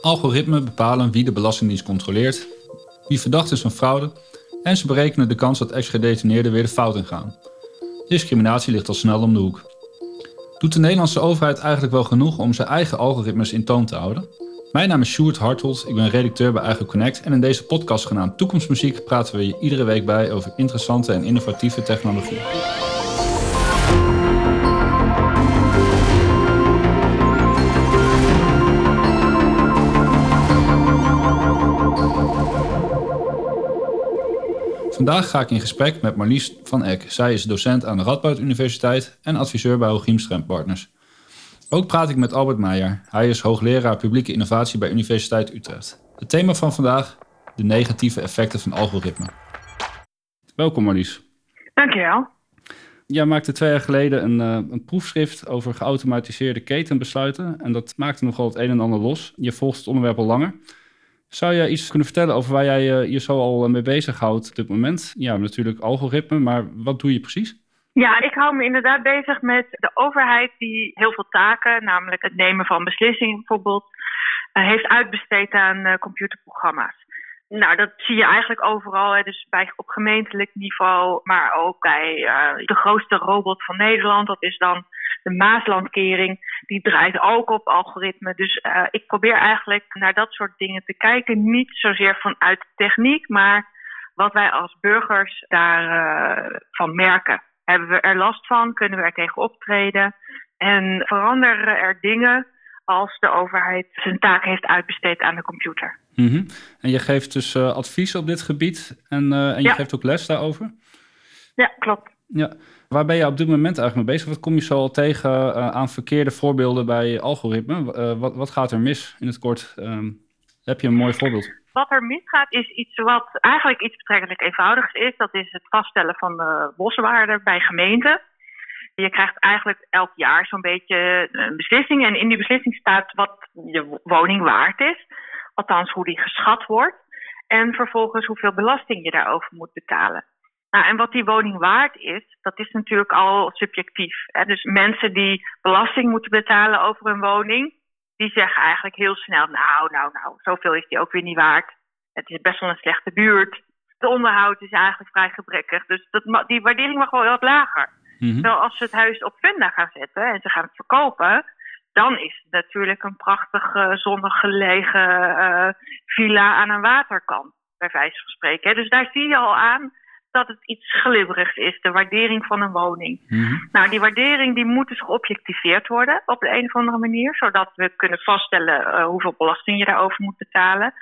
Algoritmen bepalen wie de Belastingdienst controleert, wie verdacht is van fraude en ze berekenen de kans dat ex-gedetineerden weer de fout ingaan. Discriminatie ligt al snel om de hoek. Doet de Nederlandse overheid eigenlijk wel genoeg om zijn eigen algoritmes in toon te houden? Mijn naam is Sjoerd Hartelt, ik ben redacteur bij Eigen Connect en in deze podcast genaamd Toekomstmuziek praten we je iedere week bij over interessante en innovatieve technologie. Vandaag ga ik in gesprek met Marlies van Eck. Zij is docent aan de Radboud Universiteit en adviseur bij Hooghiemstrand Partners. Ook praat ik met Albert Meijer. Hij is hoogleraar publieke innovatie bij Universiteit Utrecht. Het thema van vandaag: de negatieve effecten van algoritme. Welkom Marlies. Dankjewel. Jij maakte twee jaar geleden een, uh, een proefschrift over geautomatiseerde ketenbesluiten. En dat maakte nogal het een en ander los. Je volgt het onderwerp al langer. Zou jij iets kunnen vertellen over waar jij je zo al mee bezighoudt op dit moment? Ja, natuurlijk algoritme, maar wat doe je precies? Ja, ik hou me inderdaad bezig met de overheid die heel veel taken, namelijk het nemen van beslissingen bijvoorbeeld, uh, heeft uitbesteed aan computerprogramma's. Nou, dat zie je eigenlijk overal, hè, dus bij, op gemeentelijk niveau, maar ook bij uh, de grootste robot van Nederland, dat is dan de Maaslandkering, die draait ook op algoritme. Dus uh, ik probeer eigenlijk naar dat soort dingen te kijken. Niet zozeer vanuit techniek, maar wat wij als burgers daarvan uh, van merken. Hebben we er last van? Kunnen we er tegen optreden? En veranderen er dingen als de overheid zijn taak heeft uitbesteed aan de computer? Mm -hmm. En je geeft dus uh, advies op dit gebied en, en je ja. geeft ook les daarover? Ja, klopt. Ja. Waar ben je op dit moment eigenlijk mee bezig? Wat kom je zo al tegen uh, aan verkeerde voorbeelden bij algoritme? Uh, wat, wat, gaat er mis in het kort? Um, heb je een mooi voorbeeld? Wat er misgaat is iets wat eigenlijk iets betrekkelijk eenvoudigs is. Dat is het vaststellen van de boswaarde bij gemeenten. Je krijgt eigenlijk elk jaar zo'n beetje een beslissing. En in die beslissing staat wat je woning waard is. Althans, hoe die geschat wordt. En vervolgens hoeveel belasting je daarover moet betalen. Nou, en wat die woning waard is, dat is natuurlijk al subjectief. Hè? Dus mensen die belasting moeten betalen over een woning, die zeggen eigenlijk heel snel: Nou, nou, nou, zoveel is die ook weer niet waard. Het is best wel een slechte buurt. Het onderhoud is eigenlijk vrij gebrekkig. Dus dat, die waardering mag wel wat lager. Mm-hmm. Terwijl als ze het huis op Funda gaan zetten en ze gaan het verkopen, dan is het natuurlijk een prachtig uh, zonnig gelegen uh, villa aan een waterkant, bij wijze van spreken. Dus daar zie je al aan dat het iets glibberigs is, de waardering van een woning. Mm-hmm. Nou, die waardering die moet dus geobjectiveerd worden op de een of andere manier, zodat we kunnen vaststellen uh, hoeveel belasting je daarover moet betalen.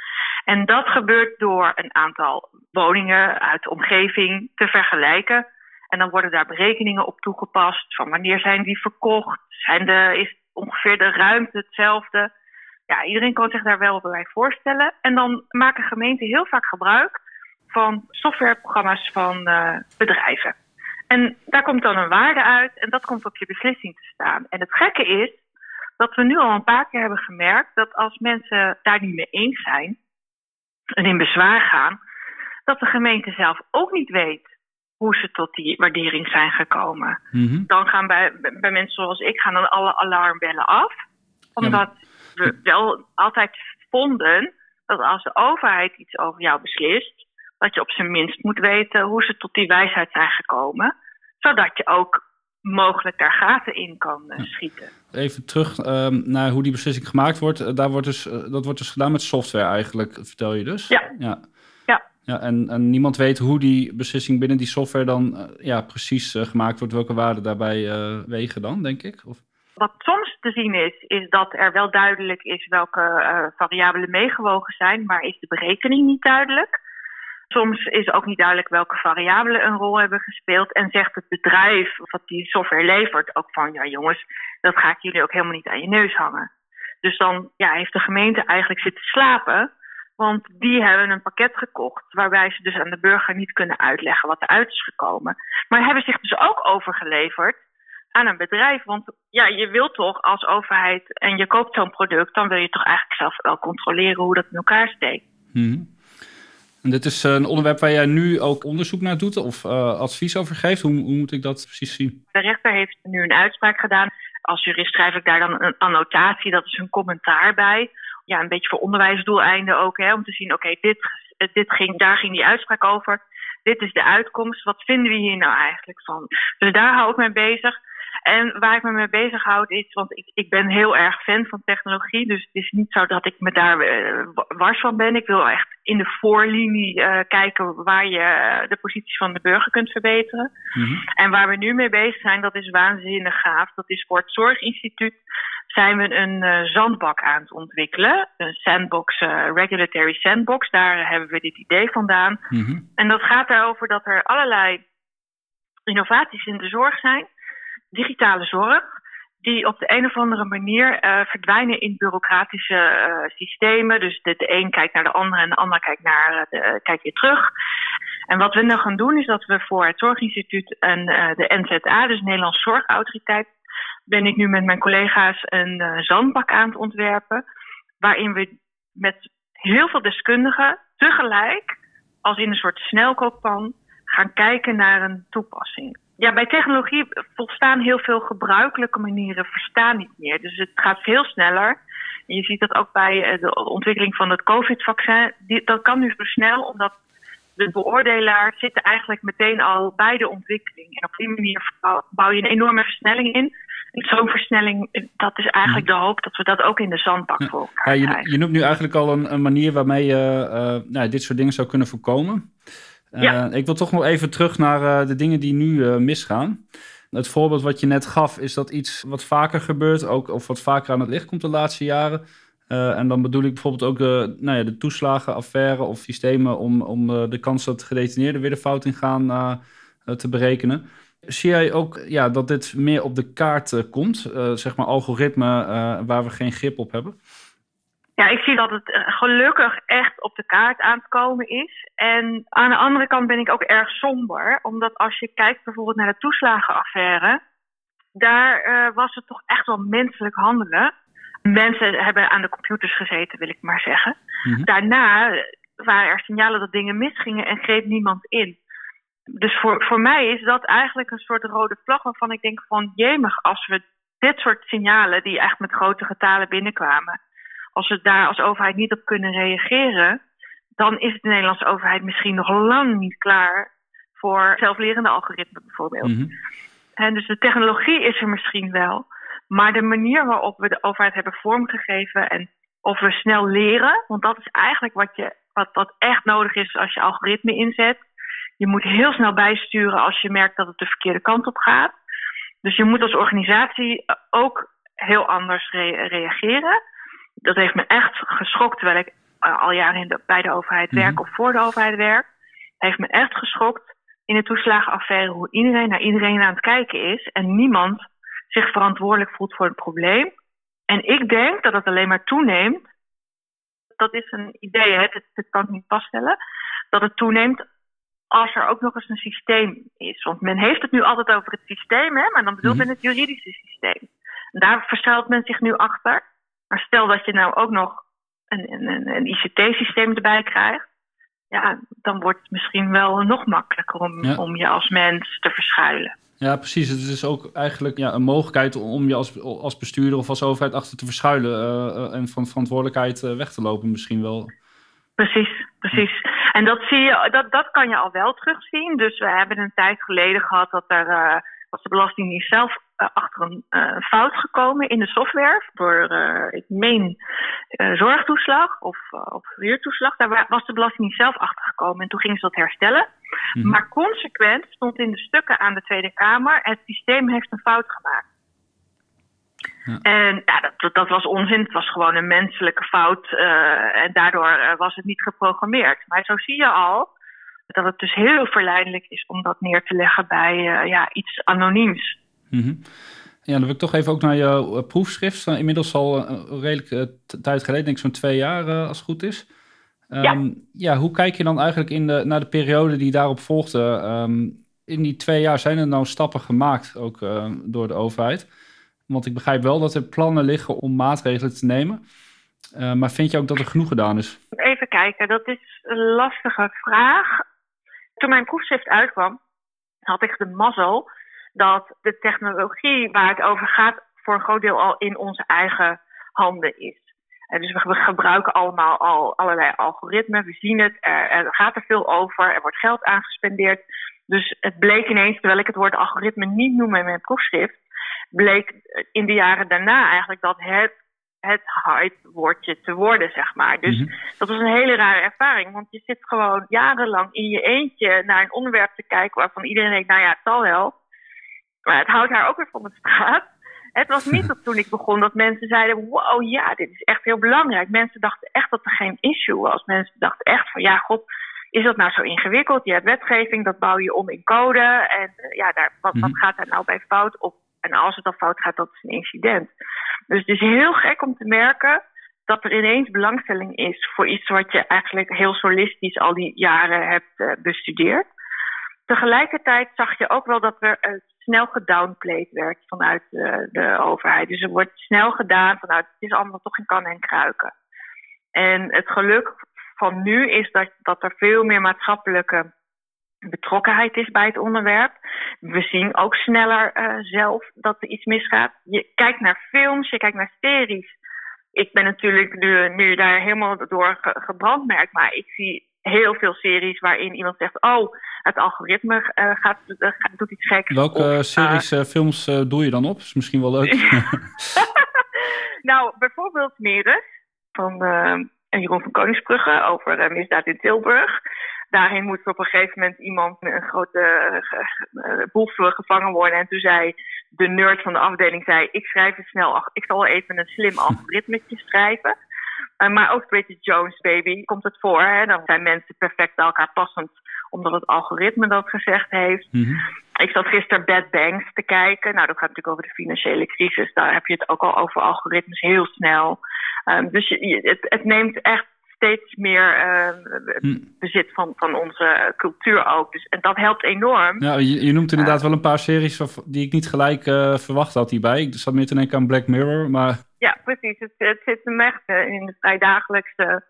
En dat gebeurt door een aantal woningen uit de omgeving te vergelijken. En dan worden daar berekeningen op toegepast van wanneer zijn die verkocht, zijn de, is ongeveer de ruimte hetzelfde. Ja, iedereen kan zich daar wel bij voorstellen. En dan maken gemeenten heel vaak gebruik van softwareprogramma's van uh, bedrijven. En daar komt dan een waarde uit en dat komt op je beslissing te staan. En het gekke is dat we nu al een paar keer hebben gemerkt dat als mensen daar niet mee eens zijn en in bezwaar gaan, dat de gemeente zelf ook niet weet hoe ze tot die waardering zijn gekomen. Mm-hmm. Dan gaan bij, bij mensen zoals ik gaan dan alle alarmbellen af, omdat ja, maar... we wel altijd vonden dat als de overheid iets over jou beslist, dat je op zijn minst moet weten hoe ze tot die wijsheid zijn gekomen, zodat je ook mogelijk daar gaten in kan uh, schieten. Even terug uh, naar hoe die beslissing gemaakt wordt. Uh, daar wordt dus, uh, dat wordt dus gedaan met software eigenlijk, vertel je dus? Ja. ja. Ja. en, en, niemand weet hoe die beslissing binnen die software dan ja, precies gemaakt wordt, welke waarden daarbij wegen dan, denk ik? Of? Wat soms te zien is, is dat er wel duidelijk is welke variabelen meegewogen zijn, maar is de berekening niet duidelijk. Soms is ook niet duidelijk welke variabelen een rol hebben gespeeld. En zegt het bedrijf wat die software levert ook van ja jongens, dat ga ik jullie ook helemaal niet aan je neus hangen. Dus dan ja, heeft de gemeente eigenlijk zitten slapen. Want die hebben een pakket gekocht waarbij ze dus aan de burger niet kunnen uitleggen wat eruit is gekomen. Maar hebben zich dus ook overgeleverd aan een bedrijf. Want ja, je wilt toch als overheid en je koopt zo'n product, dan wil je toch eigenlijk zelf wel controleren hoe dat in elkaar steekt. Hmm. En dit is een onderwerp waar jij nu ook onderzoek naar doet of uh, advies over geeft. Hoe, hoe, moet ik dat precies zien? De rechter heeft nu een uitspraak gedaan. Als jurist schrijf ik daar dan een annotatie, dat is een commentaar bij. Ja, een beetje voor onderwijsdoeleinden ook. Hè, om te zien, oké, dit, dit ging, daar ging die uitspraak over. Dit is de uitkomst. Wat vinden we hier nou eigenlijk van? Dus daar hou ik mee bezig. En waar ik me mee bezighoud is, want ik, ik ben heel erg fan van technologie. Dus het is niet zo dat ik me daar uh, wars van ben. Ik wil echt in de voorlinie uh, kijken waar je de positie van de burger kunt verbeteren. Mm-hmm. En waar we nu mee bezig zijn, dat is waanzinnig gaaf. Dat is voor het Zorginstituut zijn we een uh, zandbak aan het ontwikkelen. Een sandbox, regulatory sandbox. Daar hebben we dit idee vandaan. Mm-hmm. En dat gaat erover dat er allerlei innovaties in de zorg zijn digitale zorg, die op de een of andere manier uh, verdwijnen in bureaucratische systemen. Dus de, de, een kijkt naar de ander en de ander kijkt, naar, de, kijkt weer terug. En wat we nu gaan doen is dat we voor het Zorginstituut en de NZA, dus Nederlandse Zorgautoriteit, ben ik nu met mijn collega's een zandbak aan het ontwerpen. Waarin we met heel veel deskundigen tegelijk, als in een soort snelkookpan, gaan kijken naar een toepassing ja, bij technologie volstaan heel veel gebruikelijke manieren verstaan niet meer. Dus het gaat veel sneller. Je ziet dat ook bij eh, de ontwikkeling van het COVID-vaccin. Dat kan nu zo snel, omdat de beoordelaar zit eigenlijk meteen al bij de ontwikkeling. En op die manier bouw je een enorme versnelling in. Zo'n versnelling, eh, dat is eigenlijk de hoop dat we dat ook in de zandbak voor ja, je, je, noemt nu eigenlijk al een, een manier waarmee je uh, nou, dit soort dingen zou kunnen voorkomen. Ja. Eh, ik wil toch nog even terug naar eh, de dingen die nu eh, misgaan. Het voorbeeld wat je net gaf, is dat iets wat vaker gebeurt, ook, of wat vaker aan het licht komt de laatste jaren. en dan bedoel ik bijvoorbeeld ook de, nou ja, de toeslagenaffaire of systemen om, om de kans dat gedetineerden weer de fout in gaan te berekenen. Zie jij ook ja, dat dit meer op de kaart komt, zeg maar algoritme waar we geen grip op hebben? Ja, ik zie dat het eh, gelukkig echt op de kaart aan het komen is. En aan de andere kant ben ik ook erg somber. Omdat als je kijkt bijvoorbeeld naar de toeslagenaffaire. Daar uh, was het toch echt wel menselijk handelen. Mensen hebben aan de computers gezeten, wil ik maar zeggen. Mhm. Daarna waren er signalen dat dingen misgingen en greep niemand in. Dus voor, voor mij is dat eigenlijk een soort rode vlag waarvan ik denk van jemig, als we dit soort signalen die echt met grote getalen binnenkwamen als we daar als overheid niet op kunnen reageren, dan is de Nederlandse overheid misschien nog lang niet klaar voor zelflerende algoritmen bijvoorbeeld. Mhm. En dus de technologie is er misschien wel, maar de manier waarop we de overheid hebben vormgegeven en of we snel leren, want dat is eigenlijk wat, je, wat, wat echt nodig is als je algoritme inzet. Je moet heel snel bijsturen als je merkt dat het de verkeerde kant op gaat. Dus je moet als organisatie ook heel anders reageren dat heeft me echt geschokt, terwijl ik uh, al jaren in de, bij de overheid werk mhm. of voor de overheid werk. Heeft me echt geschokt in de toeslagenaffaire hoe iedereen naar iedereen aan het kijken is en niemand zich verantwoordelijk voelt voor het probleem. En ik denk dat het alleen maar toeneemt. Dat is een idee, hè? Dat, kan ik niet vaststellen. Dat het toeneemt als er ook nog eens een systeem is. Want men heeft het nu altijd over het systeem, hè? maar dan bedoelt mhm. men het juridische systeem. Daar verschuilt men zich nu achter. Maar stel dat je nou ook nog een, een, een ICT-systeem erbij krijgt. Ja, dan wordt het misschien wel nog makkelijker om, om je als mens te verschuilen. Ja, precies. Het is ook eigenlijk ja, een mogelijkheid om je als, als bestuurder of als overheid achter te verschuilen uh, en van verantwoordelijkheid uh, weg te lopen misschien wel. Precies, precies. En dat, zie je, dat, dat kan je al wel terugzien. Dus we hebben een tijd geleden gehad dat er was de Belastingdienst zelf uh, achter een uh, fout gekomen in de software. Door, uh, ik meen, zorgtoeslag of, of huurtoeslag. Daar was de Belastingdienst zelf achter gekomen en toen gingen ze dat herstellen. Mhm. Maar consequent stond in de stukken aan de Tweede Kamer: het systeem heeft een fout gemaakt. Ja. En ja, dat, dat, was onzin. Het was gewoon een menselijke fout. en daardoor was het niet geprogrammeerd. Maar zo zie je al dat het dus heel verleidelijk is om dat neer te leggen bij uh, ja, iets anoniems. Mm Ja, dan wil ik toch even ook naar jouw uh, proefschrift. Inmiddels al een redelijke tijd geleden, denk ik zo'n twee jaar als het goed is. Um, ja. ja. hoe kijk je dan eigenlijk in de, naar de periode die daarop volgde? Um, in die twee jaar zijn er nou stappen gemaakt, ook door de overheid. Want ik begrijp wel dat er plannen liggen om maatregelen te nemen. maar vind je ook dat er genoeg gedaan is? Even kijken, dat is een lastige vraag. Toen mijn proefschrift uitkwam, had ik de mazzel dat de technologie waar het over gaat voor een groot deel al in onze eigen handen is. dus we, gebruiken allemaal al allerlei algoritmen. We zien het, er, er, gaat er veel over, er wordt geld aangespendeerd. Dus het bleek ineens, terwijl ik het woord algoritme niet noem in mijn proefschrift, bleek in de jaren daarna eigenlijk dat het het hype-woordje te worden, zeg maar. Dus mhm. dat was een hele rare ervaring, want je zit gewoon jarenlang in je eentje naar een onderwerp te kijken waarvan iedereen denkt, nou ja, het zal wel. Maar het houdt haar ook weer van de straat. Het was niet dat toen ik begon dat mensen zeiden: wow, ja, dit is echt heel belangrijk. Mensen dachten echt dat er geen issue was. Mensen dachten echt van: ja, god, is dat nou zo ingewikkeld? Je hebt wetgeving, dat bouw je om in code. En eh, ja, daar, wat, wat mhm. gaat daar nou bij fout? Of, en als het dan fout gaat, dat is een incident. Dus het is heel gek om te merken dat er ineens belangstelling is voor iets wat je eigenlijk heel solistisch al die jaren hebt uh, bestudeerd. Tegelijkertijd zag je ook wel dat er uh, snel gedownplayed werd vanuit de, de, overheid. Dus er wordt snel gedaan vanuit het is allemaal toch in kan en kruiken. En het geluk van nu is dat, dat er veel meer maatschappelijke betrokkenheid is bij het onderwerp. We zien ook sneller uh, zelf dat er iets misgaat. Je kijkt naar films, je kijkt naar series. Ik ben natuurlijk nu, nu daar helemaal door gebrandmerkt, maar ik zie heel veel series waarin iemand zegt: Oh, het algoritme uh, gaat, uh, doet iets geks. Welke series, films doe je dan op? Is misschien wel leuk. nou, bijvoorbeeld Meres van Jeroen van Koningsbrugge over misdaad in Tilburg. Daarin moest op een gegeven moment iemand een grote uh, boef gevangen worden. En toen zei de nerd van de afdeling, zei, ik schrijf het snel, ik zal even een slim algoritmetje schrijven. Uh, maar ook Bridget Jones Baby komt het voor. Hè? Dan zijn mensen perfect bij elkaar passend, omdat het algoritme dat gezegd heeft. Mhm. Ik zat gisteren Bad Banks te kijken. Nou, dat gaat natuurlijk over de financiële crisis. Daar heb je het ook al over algoritmes heel snel. Um, dus je, het, het neemt echt steeds meer uh, bezit van, van onze cultuur ook. Dus, en dat helpt enorm. Ja, je, je noemt inderdaad wel een paar series die ik niet gelijk uh, verwacht had hierbij. Ik zat meer te denken aan Black Mirror, maar... Ja, precies. Het, het zit hem echt eh, in de vrij dagelijkse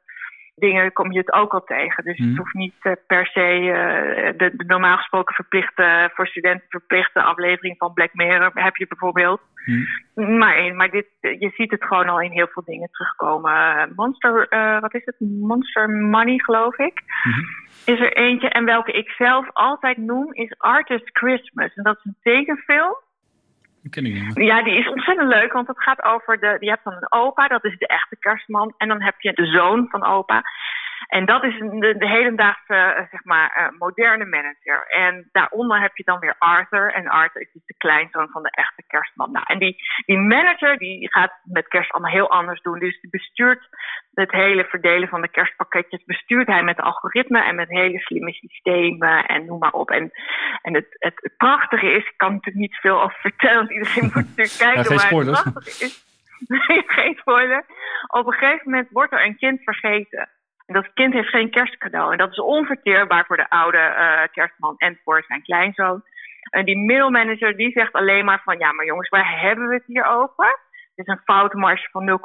dingen kom je het ook al tegen. Dus het mhm. hoeft niet uh, per se uh, de, de, normaal gesproken verplichte, voor studenten verplichte aflevering van Black Mirror heb je bijvoorbeeld. Mm. Maar, maar dit, je ziet het gewoon al in heel veel dingen terugkomen. Monster, uh, wat is het? Monster Money, geloof ik. Mm-hmm. Is er eentje. En welke ik zelf altijd noem, is Artist Christmas. En dat is een tekenfilm. Ja, die is ontzettend leuk, want het gaat over de. Je hebt dan een opa, dat is de echte kerstman. En dan heb je de zoon van opa. En dat is de, de hedendaagse, uh, zeg maar, uh, moderne manager. En daaronder heb je dan weer Arthur. En Arthur is dus de kleinzoon van de echte kerstman. Nou, en die, die manager die gaat met kerst allemaal heel anders doen. Dus die bestuurt het hele verdelen van de kerstpakketjes. Bestuurt hij met algoritme en met hele slimme systemen en noem maar op. En, en het, het, prachtige is, ik kan natuurlijk niet veel over vertellen, want iedereen moet natuurlijk kijken. Ja, geen spoilers. Maar het prachtige is, nee, geen spoiler. Op een gegeven moment wordt er een kind vergeten. En dat kind heeft geen kerstcadeau. En dat is onverteerbaar voor de oude uh, kerstman en voor zijn kleinzoon. En die middelmanager die zegt alleen maar van... ja, maar jongens, waar hebben we het hier over? Het is een foutmarge van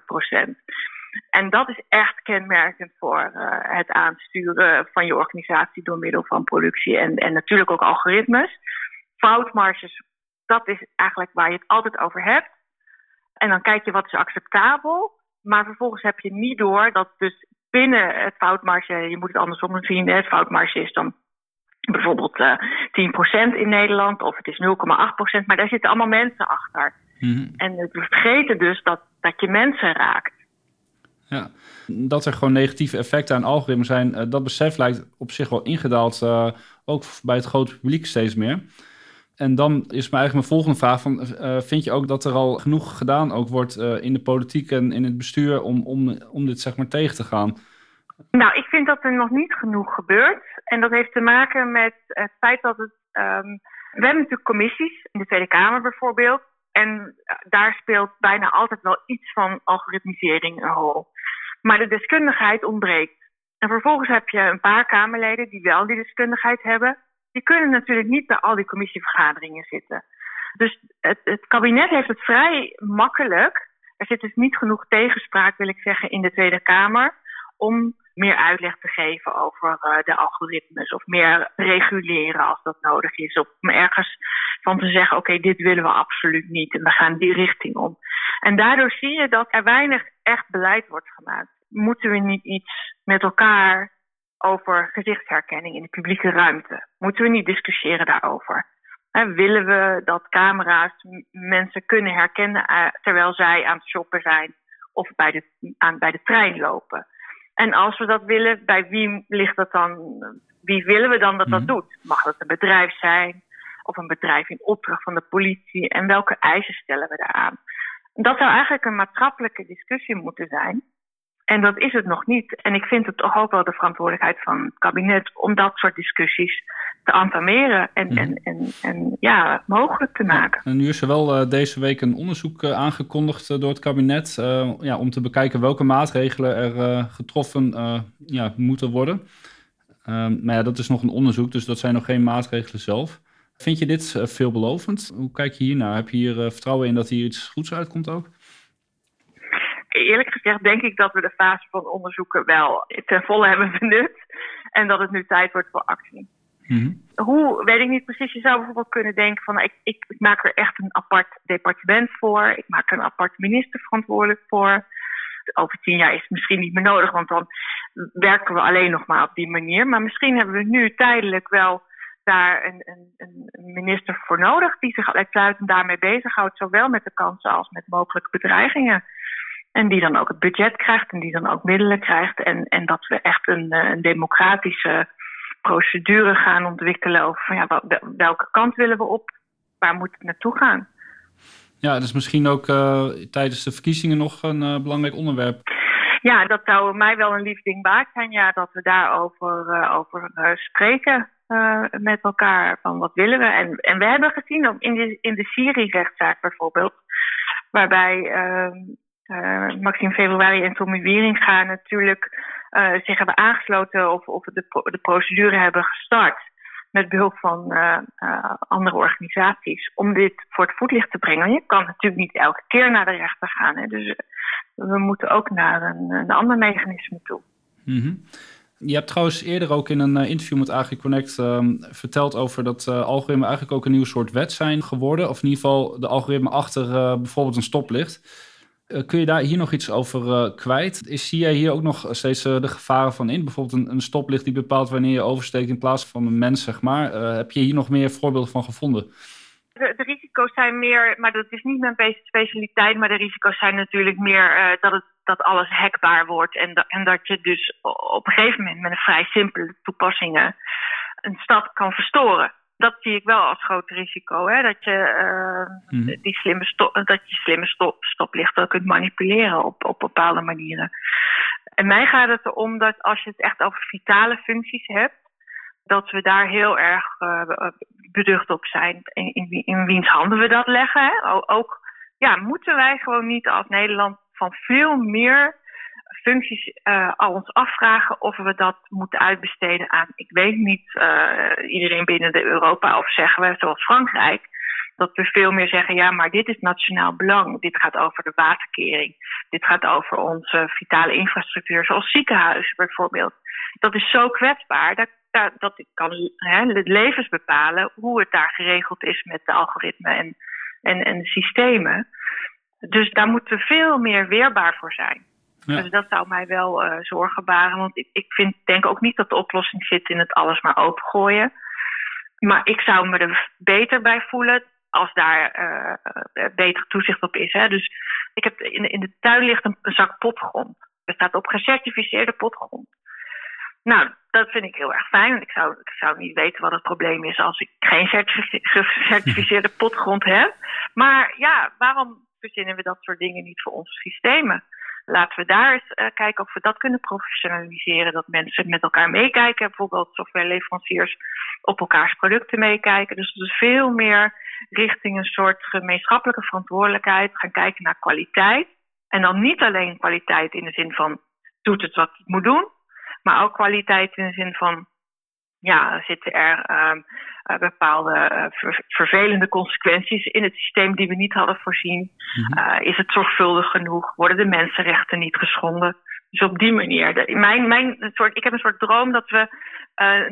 0,00088 procent. En dat is echt kenmerkend voor uh, het aansturen van je organisatie... door middel van productie en, en natuurlijk ook algoritmes. Foutmarges, dat is eigenlijk waar je het altijd over hebt. En dan kijk je wat is acceptabel... Maar vervolgens heb je niet door dat dus binnen het foutmarge, je moet het andersom zien, het foutmarge is dan bijvoorbeeld uh, eh, 10% in Nederland of het is 0,8%, maar daar zitten allemaal mensen achter. Mhm. En we vergeten dus dat, dat je mensen raakt. Ja, dat er gewoon negatieve effecten aan algoritmes zijn, uh, dat besef lijkt op zich wel ingedaald, uh, ook bij het grote publiek steeds meer. En dan is mijn eigenlijk mijn volgende vraag: van, uh, vind je ook dat er al genoeg gedaan ook wordt uh, in de politiek en in het bestuur om, om, om dit zeg maar tegen te gaan? Nou, ik vind dat er nog niet genoeg gebeurt. En dat heeft te maken met het feit dat het. Um, we hebben natuurlijk commissies in de Tweede Kamer bijvoorbeeld. En daar speelt bijna altijd wel iets van algoritmisering een rol. Maar de deskundigheid ontbreekt. En vervolgens heb je een paar Kamerleden die wel die deskundigheid hebben die kunnen natuurlijk niet bij al die commissievergaderingen zitten. Dus het, het kabinet heeft het vrij makkelijk. Er zit dus niet genoeg tegenspraak, wil ik zeggen, in de Tweede Kamer. om meer uitleg te geven over de algoritmes of meer reguleren als dat nodig is. Of ergens van te zeggen, oké, dit willen we absoluut niet en we gaan die richting om. En daardoor zie je dat er weinig echt beleid wordt gemaakt. Moeten we niet iets met elkaar over gezichtsherkenning in de publieke ruimte? Moeten we niet discussiëren daarover? willen we dat camera's mensen kunnen herkennen eh, terwijl zij aan het shoppen zijn of bij de, aan, bij de trein lopen? En als we dat willen, bij wie ligt dat dan? Wie willen we dan dat dat mhm. doet? Mag dat een bedrijf zijn? Of een bedrijf in opdracht van de politie? En welke eisen stellen we daaraan? Dat zou eigenlijk een maatschappelijke discussie moeten zijn. En dat is het nog niet. En ik vind het toch ook wel de verantwoordelijkheid van het kabinet om dat soort discussies te entameren en, mhm. en, en, en ja, mogelijk te maken. en nu is er wel uh, deze week een onderzoek uh, aangekondigd uh, door het kabinet ja, om te bekijken welke maatregelen er getroffen ja, moeten worden. Ehm, maar ja, dat is nog een onderzoek, dus dat zijn nog geen maatregelen zelf. Vind je dit veelbelovend? Hoe kijk je hiernaar? Heb je hier vertrouwen in dat hier iets goeds uitkomt ook? Eerlijk gezegd denk ik dat we de fase van onderzoeken wel ten volle hebben benut. En dat het nu tijd wordt voor actie. Mhm. Hoe, weet ik niet precies. Je zou bijvoorbeeld kunnen denken van ik, ik, ik, maak er echt een apart departement voor. Ik maak er een apart minister verantwoordelijk voor. Over tien jaar is het misschien niet meer nodig, want dan werken we alleen nog maar op die manier. Maar misschien hebben we nu tijdelijk wel daar een, een, een minister voor nodig die zich uitsluitend daarmee bezighoudt, zowel met de kansen als met mogelijke bedreigingen. En die dan ook het budget krijgt en die dan ook middelen krijgt. En, en dat we echt een, eh, een democratische procedure gaan ontwikkelen over van, ja, welke kant willen we op, waar moet het naartoe gaan. Ja, dat is misschien ook uh, tijdens de verkiezingen nog een uh, belangrijk onderwerp. Ja, dat zou mij wel een lief ding waard zijn, ja, dat we daarover uh, over, spreken met elkaar. Van wat willen we? En, en we hebben gezien, in de, in de Syrië-rechtszaak bijvoorbeeld, waarbij ehm, uh, Maxime Februari en Tommy Wieringa natuurlijk uh, zich hebben aangesloten of, of de, de, procedure hebben gestart met behulp van uh, andere organisaties om dit voor het voetlicht te brengen. Je kan natuurlijk niet elke keer naar de rechter gaan. Hè, dus we moeten ook naar een, een ander mechanisme toe. Mm Je hebt trouwens eerder ook in een interview met AgriConnect um, verteld over dat uh, algoritmen eigenlijk ook een nieuw soort wet zijn geworden. Of in ieder geval de algoritme achter bijvoorbeeld een stoplicht. Eh, kun je daar hier nog iets over uh, kwijt? Is, zie jij hier ook nog steeds uh, de gevaren van in? Bijvoorbeeld een, stoplicht die bepaalt wanneer je oversteekt in plaats van een mens, zeg maar. heb je hier nog meer voorbeelden van gevonden? De, de, risico's zijn meer, maar dat is niet mijn specialiteit, maar de risico's zijn natuurlijk meer dat, het, dat alles hackbaar wordt en, en dat je dus op een gegeven moment met een vrij simpele toepassingen een stad kan verstoren dat zie ik wel als groot risico. Hè? Dat, je, uh, die slimme stop, dat je slimme stop, stoplichten kunt manipuleren op, op bepaalde manieren. En mij gaat het erom dat als je het echt over vitale functies hebt, dat we daar heel erg uh, beducht op zijn. In, in, in, wiens handen we dat leggen. Hè? Ook ja, moeten wij gewoon niet als Nederland van veel meer functies uh, al ons afvragen of we dat moeten uitbesteden aan, ik weet niet, uh, iedereen binnen de Europa of zeggen we zoals Frankrijk. Dat we veel meer zeggen, ja, maar dit is nationaal belang. Dit gaat over de waterkering. Dit gaat over onze vitale infrastructuur, zoals ziekenhuizen bijvoorbeeld. Dat is zo kwetsbaar. Dat, dat, kan hè, levens bepalen hoe het daar geregeld is met de algoritmen en, en, en systemen. Dus daar moeten we veel meer weerbaar voor zijn. Dus dat zou mij wel uh, zorgen baren. Want ik, ik vind, denk ook niet dat de oplossing zit in het alles maar opengooien. Maar ik zou me er beter bij voelen als daar uh, beter toezicht op is. Hè. Dus ik heb in, in de tuin ligt een, zak potgrond. Er staat op gecertificeerde potgrond. Nou, dat vind ik heel erg fijn. Ik zou, ik zou niet weten wat het probleem is als ik geen gecertificeerde potgrond heb. Maar ja, waarom verzinnen we dat soort dingen niet voor onze systemen? Laten we daar eens uh, kijken of we dat kunnen professionaliseren. Dat mensen met elkaar meekijken. Bijvoorbeeld softwareleveranciers op elkaars producten meekijken. Dus dat is veel meer richting een soort gemeenschappelijke verantwoordelijkheid. Gaan kijken naar kwaliteit. En dan niet alleen kwaliteit in de zin van doet het wat het moet doen. Maar ook kwaliteit in de zin van ja, zitten er uh, bepaalde uh, vervelende consequenties in het systeem die we niet hadden voorzien? Mm -hmm. is het zorgvuldig genoeg? Worden de mensenrechten niet geschonden? Dus op die manier. De, mijn, mijn soort, ik heb een soort droom dat we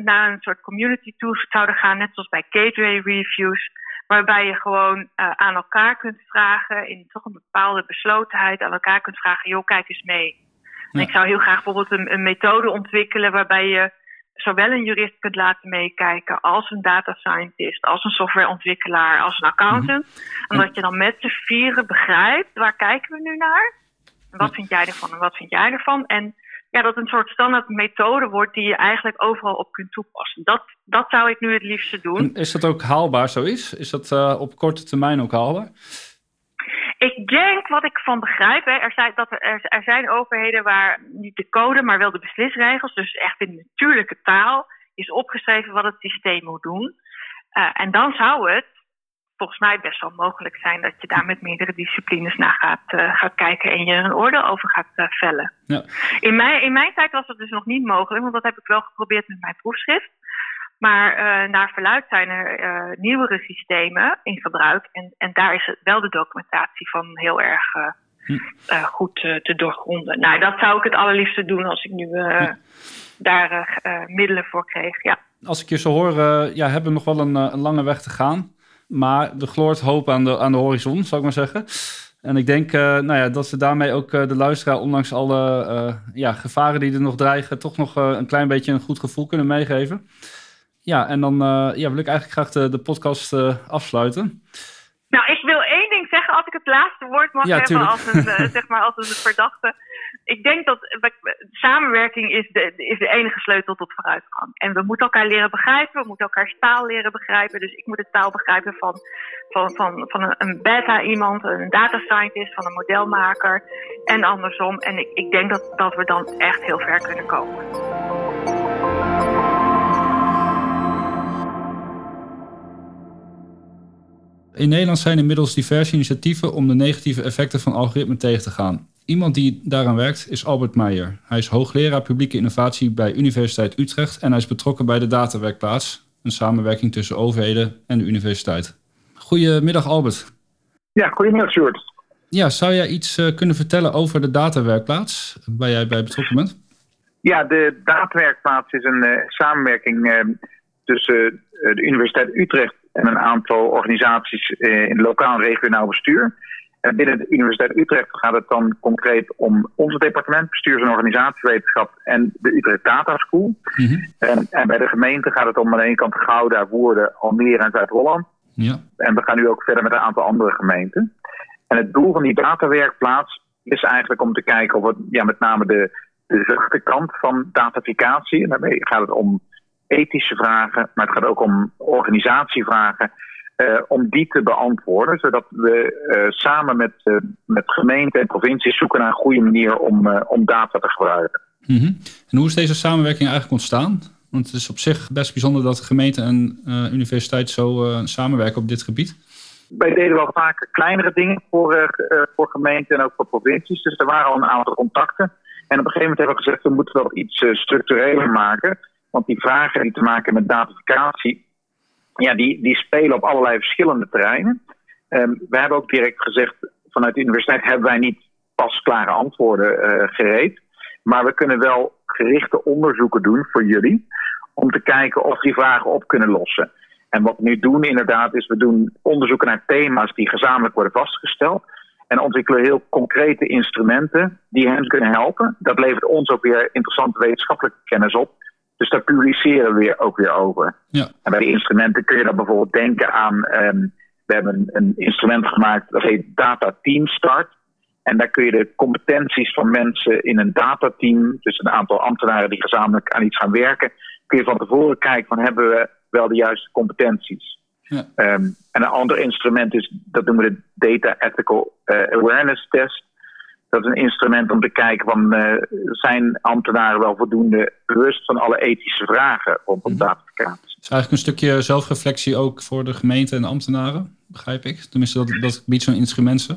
naar een soort community toe zouden gaan, net zoals bij gateway reviews. Waarbij je gewoon aan elkaar kunt vragen, in toch een bepaalde beslotenheid, aan elkaar kunt vragen: joh, kijk eens mee. En ik zou heel graag bijvoorbeeld een, een methode ontwikkelen waarbij je zowel een jurist kunt laten meekijken als een data scientist, als een softwareontwikkelaar, als een accountant. En dat je dan met z'n vieren begrijpt waar kijken we nu naar? Wat vind jij ervan en wat vind jij ervan? En ja, dat een soort standaard methode wordt die je eigenlijk overal op kunt toepassen. Dat, dat zou ik nu het liefste doen. is dat ook haalbaar zo is? Is dat uh, op korte termijn ook haalbaar? Ik denk wat ik van begrijp, hè, er, zijn, dat er, er zijn overheden waar niet de code, maar wel de beslisregels, dus echt in natuurlijke taal, is opgeschreven wat het systeem moet doen. Uh, en dan zou het volgens mij best wel mogelijk zijn dat je daar met meerdere disciplines naar gaat, uh, gaat kijken en je er een oordeel over gaat uh, vellen. Ja. In, mijn, in mijn tijd was dat dus nog niet mogelijk, want dat heb ik wel geprobeerd met mijn proefschrift. Maar uh, naar verluid zijn er nieuwere systemen in gebruik. En, en daar is het wel de documentatie van heel erg hm. goed te doorgronden. Nou, dat zou ik het allerliefste doen als ik nu hm. daar middelen voor kreeg. Ja. Als ik je zo hoor, ja, hebben we nog wel een, een lange weg te gaan. Maar er gloort hoop aan de, aan de horizon, zou ik maar zeggen. En ik denk uh, nou ja, dat ze daarmee ook uh, de luisteraar, ondanks alle uh, ja, gevaren die er nog dreigen, toch nog een klein beetje een goed gevoel kunnen meegeven. Ja, en dan ja, wil ik eigenlijk graag de, de podcast afsluiten. Nou, ik wil één ding zeggen als ik het laatste woord mag hebben als een, zeg maar, als een verdachte ik denk dat samenwerking is de, is de enige sleutel tot vooruitgang. En we moeten elkaar leren begrijpen, we moeten elkaar taal leren begrijpen. Dus ik moet de taal begrijpen van, van, van, van een beta iemand, een data scientist, van een modelmaker en andersom. En ik, ik denk dat, dat we dan echt heel ver kunnen komen. In Nederland zijn inmiddels diverse initiatieven om de negatieve effecten van algoritmen tegen te gaan. Iemand die daaraan werkt is Albert Meijer. Hij is hoogleraar publieke innovatie bij Universiteit Utrecht en hij is betrokken bij de Datawerkplaats, een samenwerking tussen overheden en de universiteit. Goedemiddag Albert. Ja, goedemiddag Sjoerd. Ja, zou jij iets uh, kunnen vertellen over de Datawerkplaats, waar jij bij betrokken bent? Ja, de Datawerkplaats is een uh, samenwerking uh, tussen de Universiteit Utrecht en een aantal organisaties in lokaal en regionaal bestuur. En binnen de Universiteit Utrecht gaat het dan concreet om ons departement bestuurs- en organisatiewetenschap en de Utrecht Data School. Mhm. en, en, bij de gemeente gaat het om aan de ene kant Gouda, Woerden, Almere en Zuid-Holland. Ja. En we gaan nu ook verder met een aantal andere gemeenten. En het doel van die datawerkplaats is eigenlijk om te kijken of het ja, met name de, de zachte kant van dataficatie, en daarmee gaat het om ethische vragen, maar het gaat ook om organisatievragen. Uh, om die te beantwoorden, zodat we uh, samen met, uh, met gemeenten en provincies zoeken naar een goede manier om, om data te gebruiken. Mm -hmm. En hoe is deze samenwerking eigenlijk ontstaan? Want het is op zich best bijzonder dat gemeente en universiteit zo samenwerken op dit gebied. Wij deden wel vaak kleinere dingen voor, voor gemeenten en ook voor provincies. Dus er waren al een aantal contacten. En op een gegeven moment hebben we gezegd, we moeten wel iets structureler maken. Want die vragen die te maken met datificatie, ja, die, die spelen op allerlei verschillende terreinen. Um, we hebben ook direct gezegd, vanuit de universiteit hebben wij niet pasklare antwoorden uh, gereed. Maar we kunnen wel gerichte onderzoeken doen voor jullie. Om te kijken of die vragen op kunnen lossen. En wat we nu doen inderdaad is, we doen onderzoeken naar thema's die gezamenlijk worden vastgesteld. En ontwikkelen heel concrete instrumenten die hen kunnen helpen. Dat levert ons ook weer interessante wetenschappelijke kennis op. Dus daar publiceren we weer, ook weer over. Ja. En bij die instrumenten kun je dan bijvoorbeeld denken aan. Um, we hebben een, een, instrument gemaakt dat heet Data Team Start. En daar kun je de competenties van mensen in een datateam, dus een aantal ambtenaren die gezamenlijk aan iets gaan werken, kun je van tevoren kijken van hebben we wel de juiste competenties. Ja. Um, en een ander instrument is, dat noemen we de Data Ethical uh, Awareness Test. Dat is een instrument om te kijken van uh, zijn ambtenaren wel voldoende bewust van alle ethische vragen rondom dataficatie. Het is eigenlijk een stukje zelfreflectie ook voor de gemeente en ambtenaren, begrijp ik. Tenminste, dat, dat biedt zo'n instrument ze.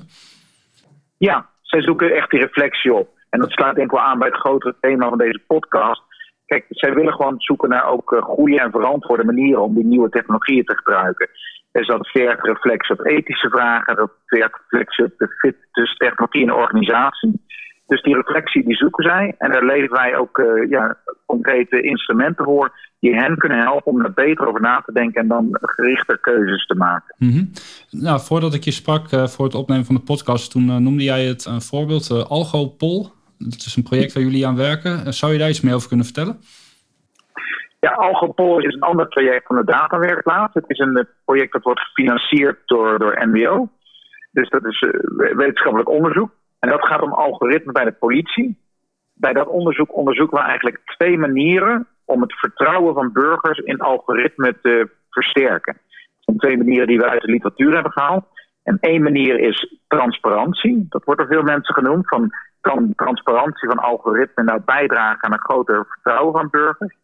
Ja, zij zoeken echt die reflectie op. En dat slaat denk ik wel aan bij het grotere thema van deze podcast. Kijk, zij willen gewoon zoeken naar ook uh, goede en verantwoorde manieren om die nieuwe technologieën te gebruiken. Dus dat vergt reflectie op ethische vragen, dat vergt reflectie op de fit tussen technologie en organisatie. Dus die reflectie die zoeken zij. En daar leveren wij ook uh, ja, concrete instrumenten voor die hen kunnen helpen om er beter over na te denken en dan gerichter keuzes te maken. Mm Nou, voordat ik je sprak uh, voor het opnemen van de podcast, toen uh, noemde jij het een voorbeeld, AlgoPol. Dat is een project waar jullie aan werken. zou je daar iets meer over kunnen vertellen? Ja, AlgoPol is een ander project van de datawerkplaats. Het is een project dat wordt gefinancierd door, door NWO. Dus dat is wetenschappelijk onderzoek. En dat gaat om algoritmen bij de politie. Bij dat onderzoek onderzoeken we eigenlijk twee manieren om het vertrouwen van burgers in algoritmen te versterken. Dat zijn twee manieren die we uit de literatuur hebben gehaald. En één manier is transparantie. Dat wordt door veel mensen genoemd. Van, kan transparantie van algoritmen nou bijdragen aan een groter vertrouwen van burgers?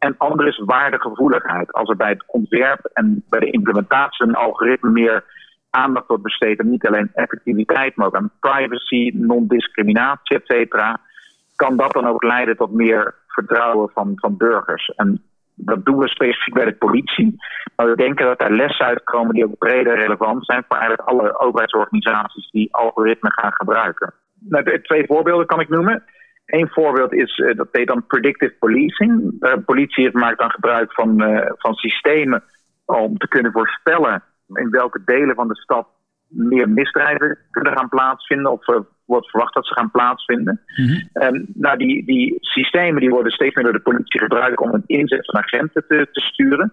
En ander is waardegevoeligheid. Als er bij het ontwerp en bij de implementatie van een algoritme meer aandacht wordt besteed aan niet alleen effectiviteit, maar ook aan privacy, non-discriminatie, et cetera, kan dat dan ook leiden tot meer vertrouwen van, van burgers. En dat doen we specifiek bij de politie. Maar we denken dat er lessen uitkomen die ook breder relevant zijn voor eigenlijk alle overheidsorganisaties die algoritmen gaan gebruiken. Nou, twee voorbeelden kan ik noemen. Eén voorbeeld is, uh, dat heet dan predictive policing. De politie maakt dan gebruik van, uh, van systemen om te kunnen voorspellen in welke delen van de stad meer misdrijven kunnen gaan plaatsvinden of uh, wordt verwacht dat ze gaan plaatsvinden. Mm -hmm. nou, die, die systemen die worden steeds meer door de politie gebruikt om het inzet van agenten te, te sturen.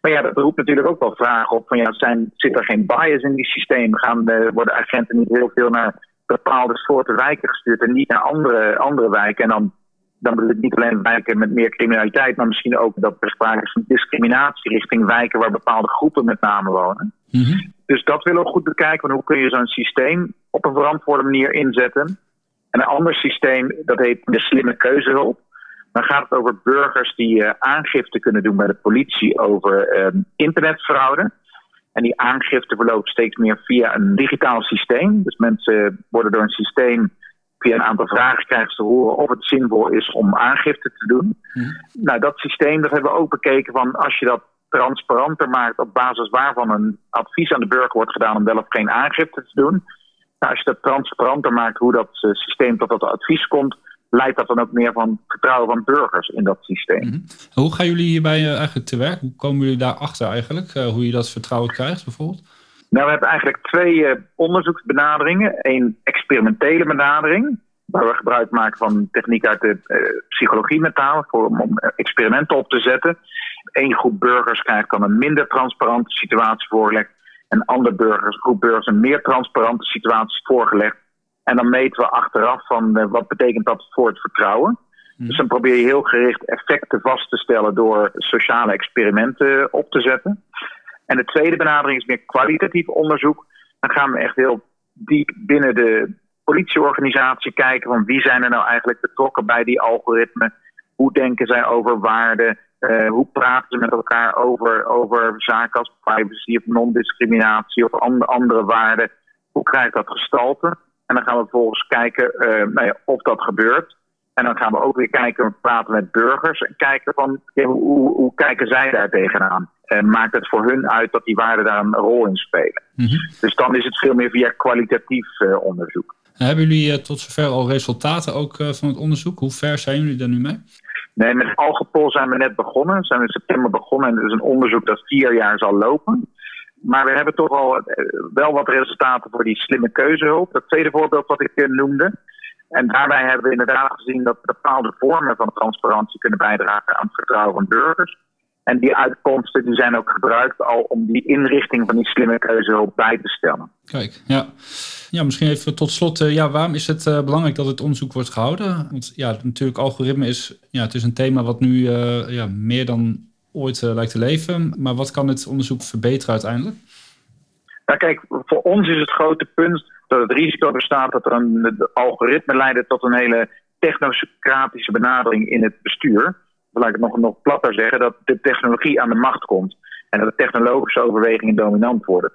Maar ja, dat roept natuurlijk ook wel vragen op van ja, zijn, zit er geen bias in die systemen? Gaan, uh, worden agenten niet heel veel naar bepaalde soorten wijken gestuurd en niet naar andere, andere wijken? En dan dan bedoel ik niet alleen wijken met meer criminaliteit, maar misschien ook dat er sprake is van discriminatie richting wijken waar bepaalde groepen met name wonen. Mm -hmm. Dus dat willen we goed bekijken. Van hoe kun je zo'n systeem op een verantwoorde manier inzetten? En een ander systeem, dat heet de slimme keuzehulp. Dan gaat het over burgers die uh, aangifte kunnen doen bij de politie over uh, internetfraude. En die aangifte verloopt steeds meer via een digitaal systeem. Dus mensen worden door een systeem via een aantal vragen krijgen ze te horen of het zinvol is om aangifte te doen. Hmm. Nou, dat systeem dat hebben we ook bekeken van als je dat transparanter maakt op basis waarvan een advies aan de burger wordt gedaan om wel of geen aangifte te doen. Nou, als je dat transparanter maakt hoe dat uh, systeem tot dat advies komt, leidt dat dan ook meer van vertrouwen van burgers in dat systeem. Mm -hmm. Hoe gaan jullie hierbij uh, eigenlijk te werk? Hoe komen jullie daarachter eigenlijk? Uh, hoe je dat vertrouwen krijgt bijvoorbeeld? Nou, we hebben eigenlijk twee uh, onderzoeksbenaderingen. Eén experimentele benadering, waar we gebruik maken van techniek uit de uh, psychologie met name, voor, om experimenten op te zetten. Eén groep burgers krijgt dan een minder transparante situatie voorgelegd. En andere burgers, groep burgers een meer transparante situatie voorgelegd. En dan meten we achteraf van uh, wat betekent dat voor het vertrouwen. Hmm. Dus dan probeer je heel gericht effecten vast te stellen door sociale experimenten op te zetten. En de tweede benadering is meer kwalitatief onderzoek. Dan gaan we echt heel diep binnen de politieorganisatie kijken van wie zijn er nou eigenlijk betrokken bij die algoritmen. Hoe denken zij over waarden? Uh, hoe praten ze met elkaar over, over zaken als privacy of non-discriminatie of andere, andere waarden? Hoe krijgt dat gestalte? En dan gaan we vervolgens kijken uh, nou ja, of dat gebeurt. En dan gaan we ook weer kijken, praten met burgers en kijken van hoe, hoe kijken zij daar tegenaan? En maakt het voor hun uit dat die waarden daar een rol in spelen? Mm -hmm. Dus dan is het veel meer via kwalitatief uh, onderzoek. Hebben jullie uh, tot zover al resultaten ook uh, van het onderzoek? Hoe ver zijn jullie daar nu mee? Nee, met Algepol zijn we net begonnen. We zijn in september begonnen en het is een onderzoek dat vier jaar zal lopen. Maar we hebben toch al wel wat resultaten voor die slimme keuzehulp. Dat tweede voorbeeld wat ik noemde. En daarbij hebben we inderdaad gezien dat bepaalde vormen van transparantie kunnen bijdragen aan het vertrouwen van burgers. En die uitkomsten die zijn ook gebruikt al om die inrichting van die slimme keuzehulp bij te stellen. Kijk, ja. Ja, misschien even tot slot. Uh, ja, waarom is het belangrijk dat het onderzoek wordt gehouden? Want ja, natuurlijk, algoritme is, ja, het is een thema wat nu ja, meer dan ooit lijkt te leven. Maar wat kan het onderzoek verbeteren uiteindelijk? Nou, kijk, voor ons is het grote punt dat het risico bestaat dat er een algoritme leidt tot een hele technocratische benadering in het bestuur. Laat ik het nog, nog platter zeggen, dat de technologie aan de macht komt en dat de technologische overwegingen dominant worden.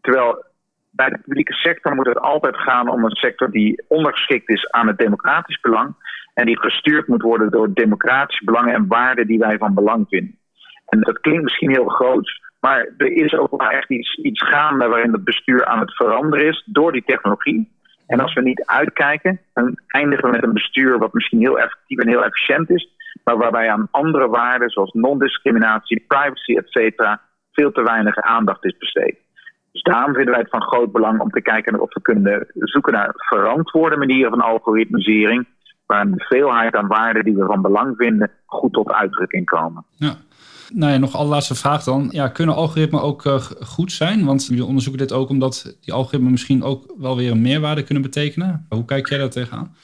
Terwijl bij de publieke sector moet het altijd gaan om een sector die ondergeschikt is aan het democratisch belang en die gestuurd moet worden door democratische belangen en waarden die wij van belang vinden. En dat klinkt misschien heel groot, maar er is ook wel echt iets, iets gaande waarin het bestuur aan het veranderen is door die technologie. En als we niet uitkijken, dan eindigen we met een bestuur wat misschien heel effectief en heel efficiënt is, maar waarbij aan andere waarden zoals non-discriminatie, privacy, etc. veel te weinig aandacht is besteed. Dus daarom vinden wij het van groot belang om te kijken of we kunnen zoeken naar verantwoorde manieren van algoritmisering, waar de veelheid aan waarden die we van belang vinden goed tot uitdrukking komen. Ja. Nou ja, nog allerlaatste vraag dan. Ja, kunnen algoritmen ook uh, goed zijn? Want jullie onderzoeken dit ook omdat die algoritmen misschien ook wel weer een meerwaarde kunnen betekenen. Hoe kijk jij daar tegenaan?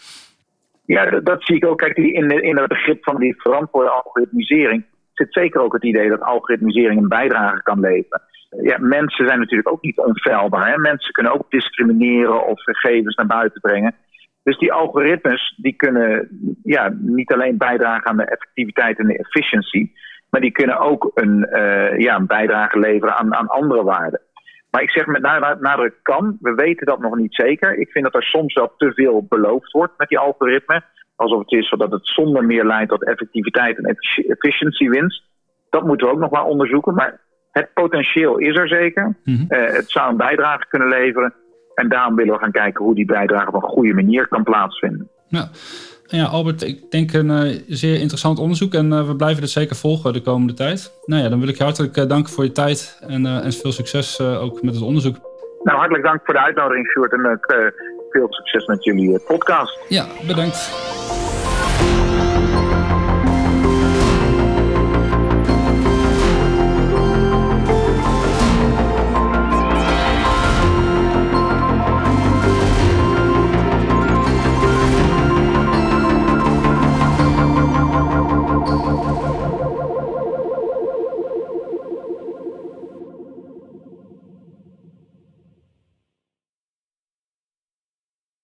Ja, dat, zie ik ook. Kijk, in, in het begrip van die verantwoorde algoritmisering zit zeker ook het idee dat algoritmisering een bijdrage kan leveren. Ja, mensen zijn natuurlijk ook niet onfeilbaar. Hè? Mensen kunnen ook discrimineren of gegevens naar buiten brengen. Dus die algoritmes die kunnen ja, niet alleen bijdragen aan de effectiviteit en de efficiëntie, maar die kunnen ook een, uh, ja, een bijdrage leveren aan, aan andere waarden. Maar ik zeg met nadruk kan. We weten dat nog niet zeker. Ik vind dat er soms wel te veel beloofd wordt met die algoritmen. Alsof het is zodat het zonder meer leidt tot effectiviteit en efficiëntiewinst. Dat moeten we ook nog maar onderzoeken. Maar het potentieel is er zeker. Mm het zou een bijdrage kunnen leveren. En daarom willen we gaan kijken hoe die bijdrage op een goede manier kan plaatsvinden. Ja. Ja, Albert, ik denk een uh, zeer interessant onderzoek en uh, we blijven dit zeker volgen de komende tijd. Nou ja, dan wil ik je hartelijk uh, danken voor je tijd en, en veel succes ook met het onderzoek. Nou, hartelijk dank voor de uitnodiging, Sjoerd, en veel succes met jullie podcast. Ja, bedankt.